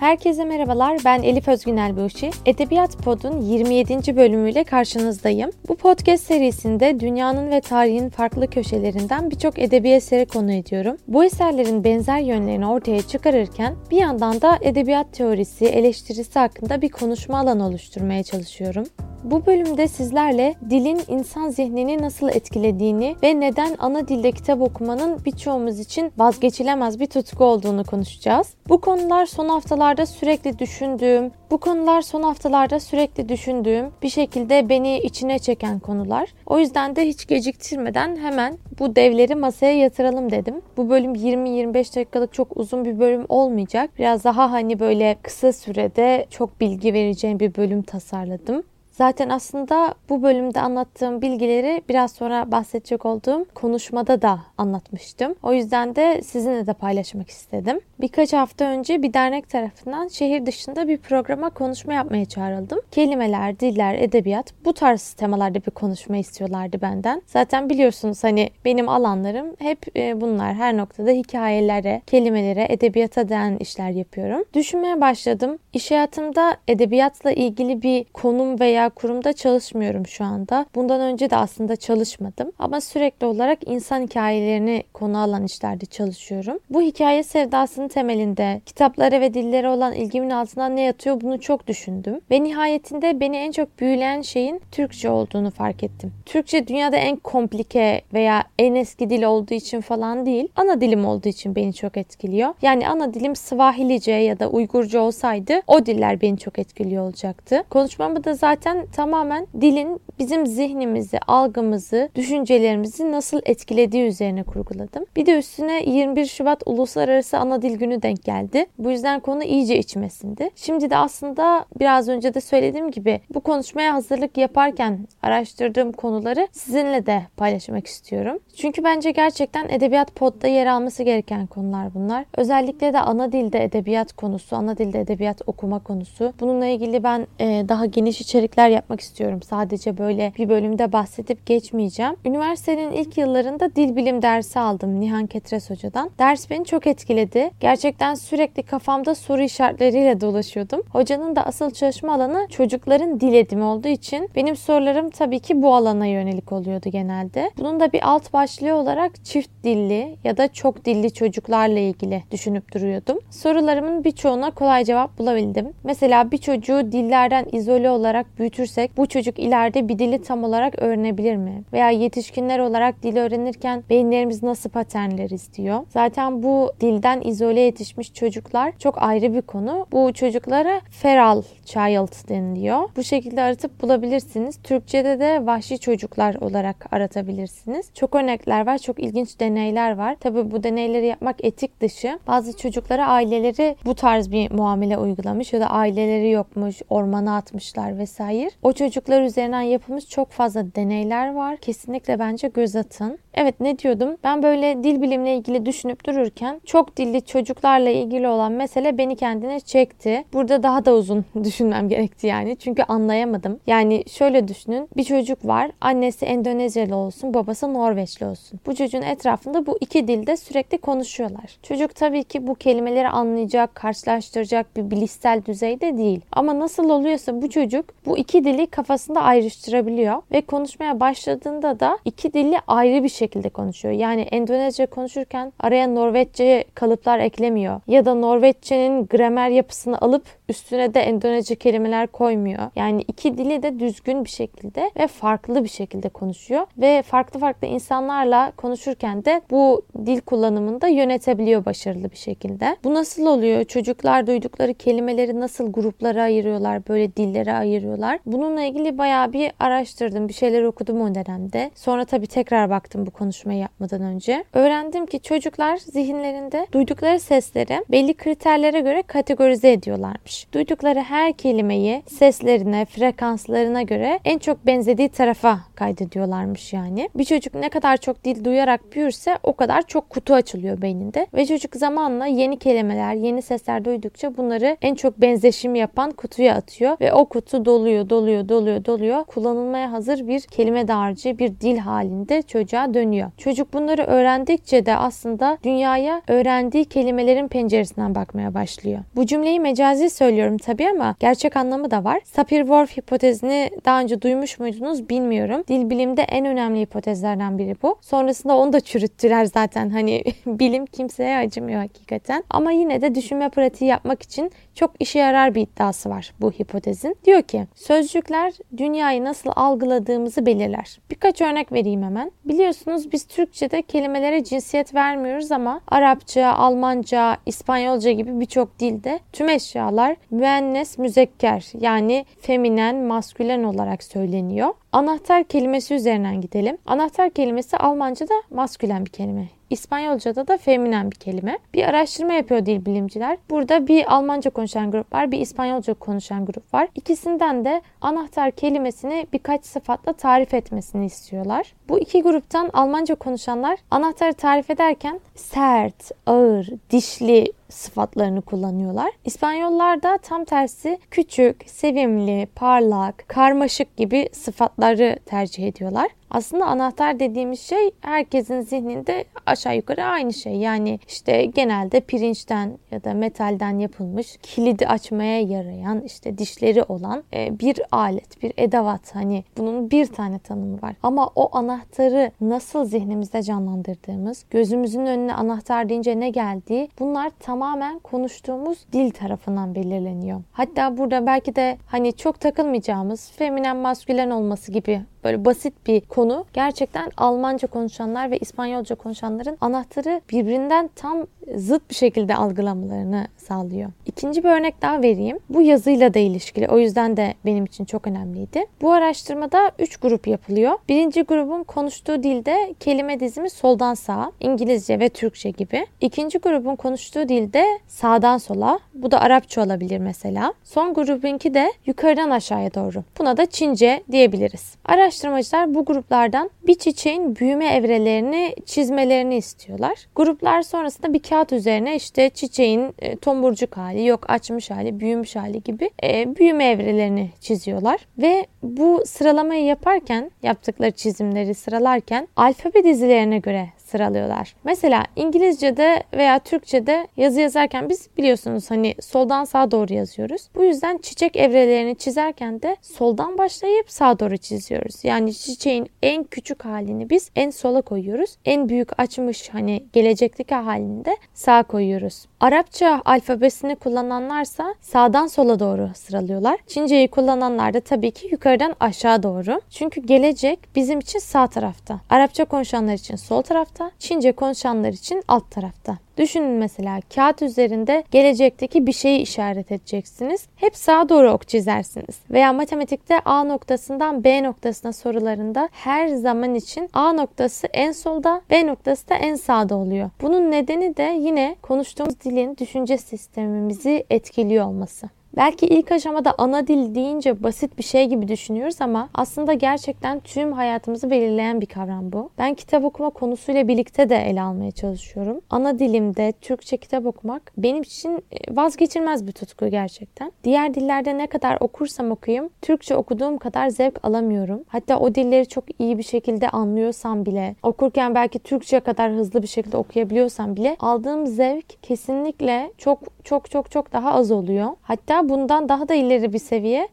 Herkese merhabalar, ben Elif Özgünel Buşi. Edebiyat Pod'un 27. bölümüyle karşınızdayım. Bu podcast serisinde dünyanın ve tarihin farklı köşelerinden birçok edebi eseri konu ediyorum. Bu eserlerin benzer yönlerini ortaya çıkarırken bir yandan da edebiyat teorisi, eleştirisi hakkında bir konuşma alanı oluşturmaya çalışıyorum. Bu bölümde sizlerle dilin insan zihnini nasıl etkilediğini ve neden ana dilde kitap okumanın birçoğumuz için vazgeçilemez bir tutku olduğunu konuşacağız. Bu konular son haftalarda sürekli düşündüğüm, bu konular son haftalarda sürekli düşündüğüm, bir şekilde beni içine çeken konular. O yüzden de hiç geciktirmeden hemen bu devleri masaya yatıralım dedim. Bu bölüm 20-25 dakikalık çok uzun bir bölüm olmayacak. Biraz daha hani böyle kısa sürede çok bilgi vereceğim bir bölüm tasarladım. Zaten aslında bu bölümde anlattığım bilgileri biraz sonra bahsedecek olduğum konuşmada da anlatmıştım. O yüzden de sizinle de paylaşmak istedim. Birkaç hafta önce bir dernek tarafından şehir dışında bir programa konuşma yapmaya çağrıldım. Kelimeler, diller, edebiyat bu tarz temalarda bir konuşma istiyorlardı benden. Zaten biliyorsunuz hani benim alanlarım hep e, bunlar. Her noktada hikayelere, kelimelere, edebiyata değen işler yapıyorum. Düşünmeye başladım. İş hayatımda edebiyatla ilgili bir konum veya kurumda çalışmıyorum şu anda. Bundan önce de aslında çalışmadım. Ama sürekli olarak insan hikayelerini konu alan işlerde çalışıyorum. Bu hikaye sevdasının temelinde kitaplara ve dillere olan ilgimin altında ne yatıyor bunu çok düşündüm. Ve nihayetinde beni en çok büyüleyen şeyin Türkçe olduğunu fark ettim. Türkçe dünyada en komplike veya en eski dil olduğu için falan değil, ana dilim olduğu için beni çok etkiliyor. Yani ana dilim Swahilice ya da Uygurca olsaydı o diller beni çok etkiliyor olacaktı. Konuşmamı da zaten ben tamamen dilin bizim zihnimizi, algımızı, düşüncelerimizi nasıl etkilediği üzerine kurguladım. Bir de üstüne 21 Şubat Uluslararası Ana Dil Günü denk geldi. Bu yüzden konu iyice içmesindi. Şimdi de aslında biraz önce de söylediğim gibi bu konuşmaya hazırlık yaparken araştırdığım konuları sizinle de paylaşmak istiyorum. Çünkü bence gerçekten edebiyat podda yer alması gereken konular bunlar. Özellikle de ana dilde edebiyat konusu, ana dilde edebiyat okuma konusu. Bununla ilgili ben daha geniş içerikler şeyler yapmak istiyorum. Sadece böyle bir bölümde bahsedip geçmeyeceğim. Üniversitenin ilk yıllarında dil bilim dersi aldım Nihan Ketres Hoca'dan. Ders beni çok etkiledi. Gerçekten sürekli kafamda soru işaretleriyle dolaşıyordum. Hocanın da asıl çalışma alanı çocukların dil edimi olduğu için benim sorularım tabii ki bu alana yönelik oluyordu genelde. Bunun da bir alt başlığı olarak çift dilli ya da çok dilli çocuklarla ilgili düşünüp duruyordum. Sorularımın birçoğuna kolay cevap bulabildim. Mesela bir çocuğu dillerden izole olarak büyütürken büyütürsek bu çocuk ileride bir dili tam olarak öğrenebilir mi? Veya yetişkinler olarak dil öğrenirken beyinlerimiz nasıl paternler istiyor? Zaten bu dilden izole yetişmiş çocuklar çok ayrı bir konu. Bu çocuklara feral child deniliyor. Bu şekilde aratıp bulabilirsiniz. Türkçede de vahşi çocuklar olarak aratabilirsiniz. Çok örnekler var, çok ilginç deneyler var. Tabi bu deneyleri yapmak etik dışı. Bazı çocuklara aileleri bu tarz bir muamele uygulamış ya da aileleri yokmuş, ormana atmışlar vesaire dair o çocuklar üzerinden yapılmış çok fazla deneyler var. Kesinlikle bence göz atın. Evet ne diyordum? Ben böyle dil bilimle ilgili düşünüp dururken çok dilli çocuklarla ilgili olan mesele beni kendine çekti. Burada daha da uzun düşünmem gerekti yani. Çünkü anlayamadım. Yani şöyle düşünün. Bir çocuk var. Annesi Endonezyalı olsun, babası Norveçli olsun. Bu çocuğun etrafında bu iki dilde sürekli konuşuyorlar. Çocuk tabii ki bu kelimeleri anlayacak, karşılaştıracak bir bilişsel düzeyde değil. Ama nasıl oluyorsa bu çocuk bu iki dili kafasında ayrıştırabiliyor ve konuşmaya başladığında da iki dili ayrı bir şekilde konuşuyor. Yani Endonezce konuşurken araya Norveççe kalıplar eklemiyor ya da Norveççenin gramer yapısını alıp üstüne de Endonezce kelimeler koymuyor. Yani iki dili de düzgün bir şekilde ve farklı bir şekilde konuşuyor ve farklı farklı insanlarla konuşurken de bu dil kullanımını da yönetebiliyor başarılı bir şekilde. Bu nasıl oluyor? Çocuklar duydukları kelimeleri nasıl gruplara ayırıyorlar, böyle dillere ayırıyorlar? Bununla ilgili bayağı bir araştırdım, bir şeyler okudum o dönemde. Sonra tabii tekrar baktım bu konuşmayı yapmadan önce. Öğrendim ki çocuklar zihinlerinde duydukları sesleri belli kriterlere göre kategorize ediyorlarmış. Duydukları her kelimeyi seslerine, frekanslarına göre en çok benzediği tarafa kaydediyorlarmış yani. Bir çocuk ne kadar çok dil duyarak büyürse o kadar çok kutu açılıyor beyninde. Ve çocuk zamanla yeni kelimeler, yeni sesler duydukça bunları en çok benzeşim yapan kutuya atıyor. Ve o kutu doluyor, doluyor, doluyor, doluyor. Kullanılmaya hazır bir kelime dağarcığı, bir dil halinde çocuğa dönüyor. Çocuk bunları öğrendikçe de aslında dünyaya öğrendiği kelimelerin penceresinden bakmaya başlıyor. Bu cümleyi mecazi söylüyorum tabii ama gerçek anlamı da var. Sapir-Whorf hipotezini daha önce duymuş muydunuz bilmiyorum. Dil bilimde en önemli hipotezlerden biri bu. Sonrasında onu da çürüttüler zaten. Hani bilim kimseye acımıyor hakikaten. Ama yine de düşünme pratiği yapmak için çok işe yarar bir iddiası var bu hipotezin. Diyor ki sözcükler dünyayı nasıl algıladığımızı belirler. Birkaç örnek vereyim hemen. Biliyorsunuz biz Türkçe'de kelimelere cinsiyet vermiyoruz ama Arapça, Almanca, İspanyolca gibi birçok dilde tüm eşyalar müennes müzekker yani feminen, maskülen olarak söyleniyor. Anahtar kelimesi üzerinden gidelim. Anahtar kelimesi Almanca'da maskülen bir kelime. İspanyolca'da da feminen bir kelime. Bir araştırma yapıyor dil bilimciler. Burada bir Almanca konuşan grup var, bir İspanyolca konuşan grup var. İkisinden de anahtar kelimesini birkaç sıfatla tarif etmesini istiyorlar. Bu iki gruptan Almanca konuşanlar anahtarı tarif ederken sert, ağır, dişli, sıfatlarını kullanıyorlar. İspanyollar da tam tersi küçük, sevimli, parlak, karmaşık gibi sıfatları tercih ediyorlar. Aslında anahtar dediğimiz şey herkesin zihninde aşağı yukarı aynı şey. Yani işte genelde pirinçten ya da metalden yapılmış kilidi açmaya yarayan işte dişleri olan e, bir alet, bir edevat. Hani bunun bir tane tanımı var. Ama o anahtarı nasıl zihnimizde canlandırdığımız, gözümüzün önüne anahtar deyince ne geldiği bunlar tamamen konuştuğumuz dil tarafından belirleniyor. Hatta burada belki de hani çok takılmayacağımız feminen maskülen olması gibi böyle basit bir konu. Gerçekten Almanca konuşanlar ve İspanyolca konuşanların anahtarı birbirinden tam zıt bir şekilde algılamalarını sağlıyor. İkinci bir örnek daha vereyim. Bu yazıyla da ilişkili. O yüzden de benim için çok önemliydi. Bu araştırmada 3 grup yapılıyor. Birinci grubun konuştuğu dilde kelime dizimi soldan sağa, İngilizce ve Türkçe gibi. İkinci grubun konuştuğu dilde sağdan sola. Bu da Arapça olabilir mesela. Son grubunki de yukarıdan aşağıya doğru. Buna da Çince diyebiliriz. Araştırmacılar bu gruplardan bir çiçeğin büyüme evrelerini çizmelerini istiyorlar. Gruplar sonrasında bir kağıt üzerine işte çiçeğin e, tomburcuk hali, yok açmış hali, büyümüş hali gibi e, büyüme evrelerini çiziyorlar. Ve bu sıralamayı yaparken, yaptıkları çizimleri sıralarken alfabe dizilerine göre sıralıyorlar. Mesela İngilizce'de veya Türkçe'de yazı yazarken biz biliyorsunuz hani soldan sağa doğru yazıyoruz. Bu yüzden çiçek evrelerini çizerken de soldan başlayıp sağa doğru çiziyoruz. Yani çiçeğin en küçük halini biz en sola koyuyoruz. En büyük açmış hani gelecekteki halini de sağa koyuyoruz. Arapça alfabesini kullananlarsa sağdan sola doğru sıralıyorlar. Çinceyi kullananlar da tabii ki yukarıdan aşağı doğru. Çünkü gelecek bizim için sağ tarafta. Arapça konuşanlar için sol tarafta, Çince konuşanlar için alt tarafta. Düşünün mesela kağıt üzerinde gelecekteki bir şeyi işaret edeceksiniz. Hep sağa doğru ok çizersiniz. Veya matematikte A noktasından B noktasına sorularında her zaman için A noktası en solda, B noktası da en sağda oluyor. Bunun nedeni de yine konuştuğumuz dilin düşünce sistemimizi etkiliyor olması. Belki ilk aşamada ana dil deyince basit bir şey gibi düşünüyoruz ama aslında gerçekten tüm hayatımızı belirleyen bir kavram bu. Ben kitap okuma konusuyla birlikte de ele almaya çalışıyorum. Ana dilimde Türkçe kitap okumak benim için e, vazgeçilmez bir tutku gerçekten. Diğer dillerde ne kadar okursam okuyayım Türkçe okuduğum kadar zevk alamıyorum. Hatta o dilleri çok iyi bir şekilde anlıyorsam bile okurken belki Türkçe kadar hızlı bir şekilde okuyabiliyorsam bile aldığım zevk kesinlikle çok çok çok çok daha az oluyor. Hatta bundan daha da ileri bir seviye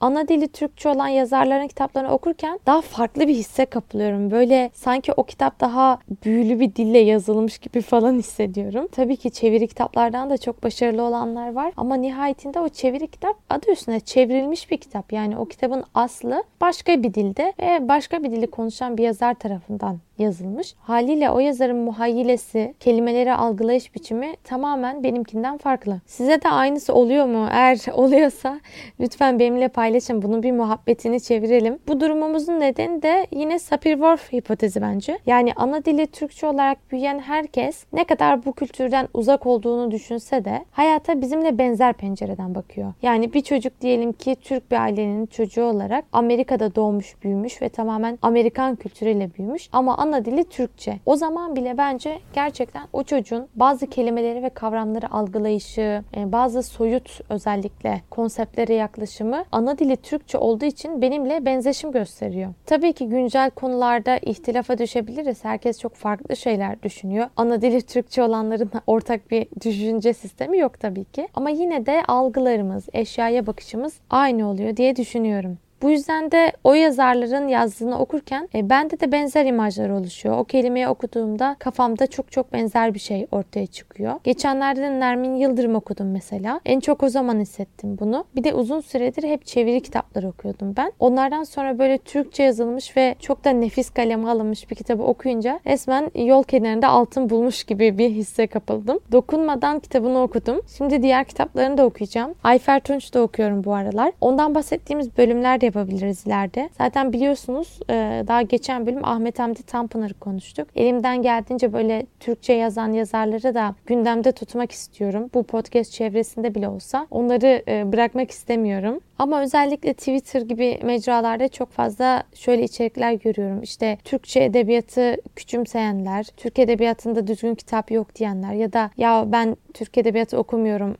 ana dili Türkçe olan yazarların kitaplarını okurken daha farklı bir hisse kapılıyorum. Böyle sanki o kitap daha büyülü bir dille yazılmış gibi falan hissediyorum. Tabii ki çeviri kitaplardan da çok başarılı olanlar var ama nihayetinde o çeviri kitap adı üstünde çevrilmiş bir kitap. Yani o kitabın aslı başka bir dilde ve başka bir dili konuşan bir yazar tarafından yazılmış. Haliyle o yazarın muhayyilesi, kelimeleri algılayış biçimi tamamen benimkinden farklı. Size de aynısı oluyor mu? Eğer oluyorsa lütfen benimle paylaşın. Bunun bir muhabbetini çevirelim. Bu durumumuzun nedeni de yine Sapir-Whorf hipotezi bence. Yani ana dili Türkçe olarak büyüyen herkes ne kadar bu kültürden uzak olduğunu düşünse de hayata bizimle benzer pencereden bakıyor. Yani bir çocuk diyelim ki Türk bir ailenin çocuğu olarak Amerika'da doğmuş, büyümüş ve tamamen Amerikan kültürüyle büyümüş ama ana ana dili Türkçe. O zaman bile bence gerçekten o çocuğun bazı kelimeleri ve kavramları algılayışı, e, bazı soyut özellikle konseptlere yaklaşımı ana dili Türkçe olduğu için benimle benzeşim gösteriyor. Tabii ki güncel konularda ihtilafa düşebiliriz. Herkes çok farklı şeyler düşünüyor. Ana dili Türkçe olanların ortak bir düşünce sistemi yok tabii ki. Ama yine de algılarımız, eşyaya bakışımız aynı oluyor diye düşünüyorum. Bu yüzden de o yazarların yazdığını okurken e, bende de benzer imajlar oluşuyor. O kelimeyi okuduğumda kafamda çok çok benzer bir şey ortaya çıkıyor. Geçenlerde Nermin Yıldırım okudum mesela. En çok o zaman hissettim bunu. Bir de uzun süredir hep çeviri kitapları okuyordum ben. Onlardan sonra böyle Türkçe yazılmış ve çok da nefis kaleme alınmış bir kitabı okuyunca resmen yol kenarında altın bulmuş gibi bir hisse kapıldım. Dokunmadan kitabını okudum. Şimdi diğer kitaplarını da okuyacağım. Ayfer Tunç da okuyorum bu aralar. Ondan bahsettiğimiz bölümler de yapabiliriz ileride. Zaten biliyorsunuz e, daha geçen bölüm Ahmet Hamdi Tanpınar'ı konuştuk. Elimden geldiğince böyle Türkçe yazan yazarları da gündemde tutmak istiyorum. Bu podcast çevresinde bile olsa onları e, bırakmak istemiyorum. Ama özellikle Twitter gibi mecralarda çok fazla şöyle içerikler görüyorum. İşte Türkçe edebiyatı küçümseyenler, Türk edebiyatında düzgün kitap yok diyenler ya da ya ben Türk edebiyatı okumuyorum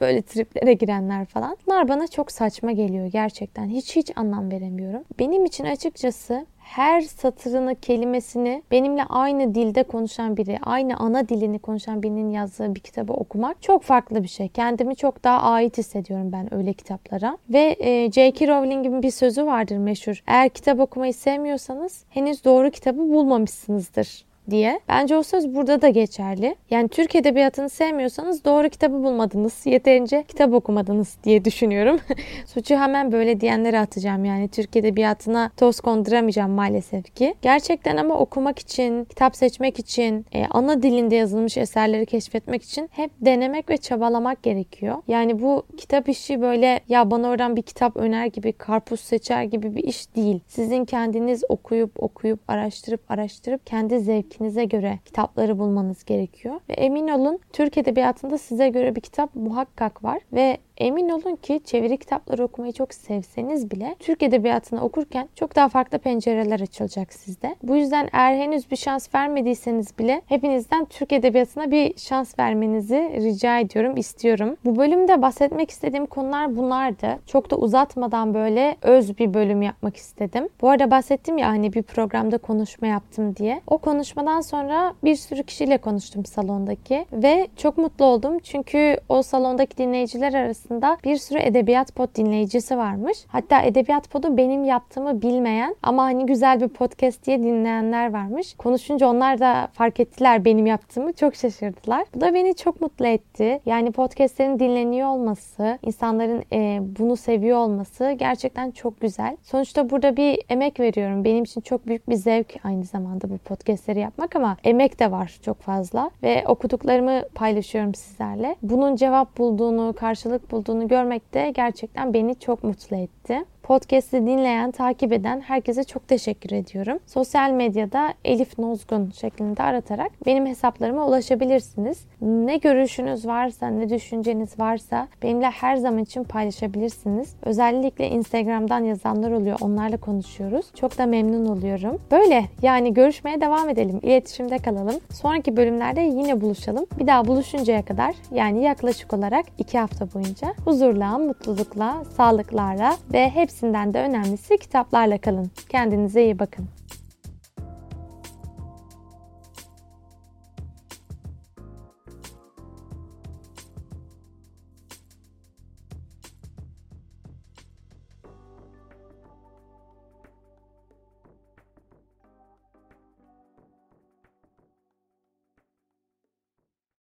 böyle triplere girenler falan. Bunlar bana çok saçma geliyor gerçekten. Hiç hiç anlam veremiyorum. Benim için açıkçası her satırını, kelimesini benimle aynı dilde konuşan biri, aynı ana dilini konuşan birinin yazdığı bir kitabı okumak çok farklı bir şey. Kendimi çok daha ait hissediyorum ben öyle kitaplara. Ve e, J.K. Rowling'in bir sözü vardır meşhur. Eğer kitap okumayı sevmiyorsanız henüz doğru kitabı bulmamışsınızdır diye. Bence o söz burada da geçerli. Yani Türk edebiyatını sevmiyorsanız doğru kitabı bulmadınız. Yeterince kitap okumadınız diye düşünüyorum. Suçu hemen böyle diyenlere atacağım. Yani Türk edebiyatına toz konduramayacağım maalesef ki. Gerçekten ama okumak için, kitap seçmek için, e, ana dilinde yazılmış eserleri keşfetmek için hep denemek ve çabalamak gerekiyor. Yani bu kitap işi böyle ya bana oradan bir kitap öner gibi, karpuz seçer gibi bir iş değil. Sizin kendiniz okuyup okuyup araştırıp araştırıp kendi zevki zevkinize göre kitapları bulmanız gerekiyor. Ve emin olun Türk Edebiyatı'nda size göre bir kitap muhakkak var ve Emin olun ki çeviri kitapları okumayı çok sevseniz bile Türk Edebiyatı'nı okurken çok daha farklı pencereler açılacak sizde. Bu yüzden eğer henüz bir şans vermediyseniz bile hepinizden Türk Edebiyatı'na bir şans vermenizi rica ediyorum, istiyorum. Bu bölümde bahsetmek istediğim konular bunlardı. Çok da uzatmadan böyle öz bir bölüm yapmak istedim. Bu arada bahsettim ya hani bir programda konuşma yaptım diye. O konuşmadan sonra bir sürü kişiyle konuştum salondaki ve çok mutlu oldum. Çünkü o salondaki dinleyiciler arasında arasında bir sürü Edebiyat Pod dinleyicisi varmış. Hatta Edebiyat Pod'u benim yaptığımı bilmeyen ama hani güzel bir podcast diye dinleyenler varmış. Konuşunca onlar da fark ettiler benim yaptığımı. Çok şaşırdılar. Bu da beni çok mutlu etti. Yani podcastlerin dinleniyor olması, insanların e, bunu seviyor olması gerçekten çok güzel. Sonuçta burada bir emek veriyorum. Benim için çok büyük bir zevk aynı zamanda bu podcastleri yapmak ama emek de var çok fazla ve okuduklarımı paylaşıyorum sizlerle. Bunun cevap bulduğunu, karşılık bulduğunu bulduğunu görmek de gerçekten beni çok mutlu etti. Podcast'i dinleyen, takip eden herkese çok teşekkür ediyorum. Sosyal medyada Elif Nozgun şeklinde aratarak benim hesaplarıma ulaşabilirsiniz. Ne görüşünüz varsa, ne düşünceniz varsa benimle her zaman için paylaşabilirsiniz. Özellikle Instagram'dan yazanlar oluyor. Onlarla konuşuyoruz. Çok da memnun oluyorum. Böyle yani görüşmeye devam edelim. İletişimde kalalım. Sonraki bölümlerde yine buluşalım. Bir daha buluşuncaya kadar yani yaklaşık olarak iki hafta boyunca huzurla, mutlulukla, sağlıklarla ve hepsi hepsinden de önemlisi kitaplarla kalın. Kendinize iyi bakın.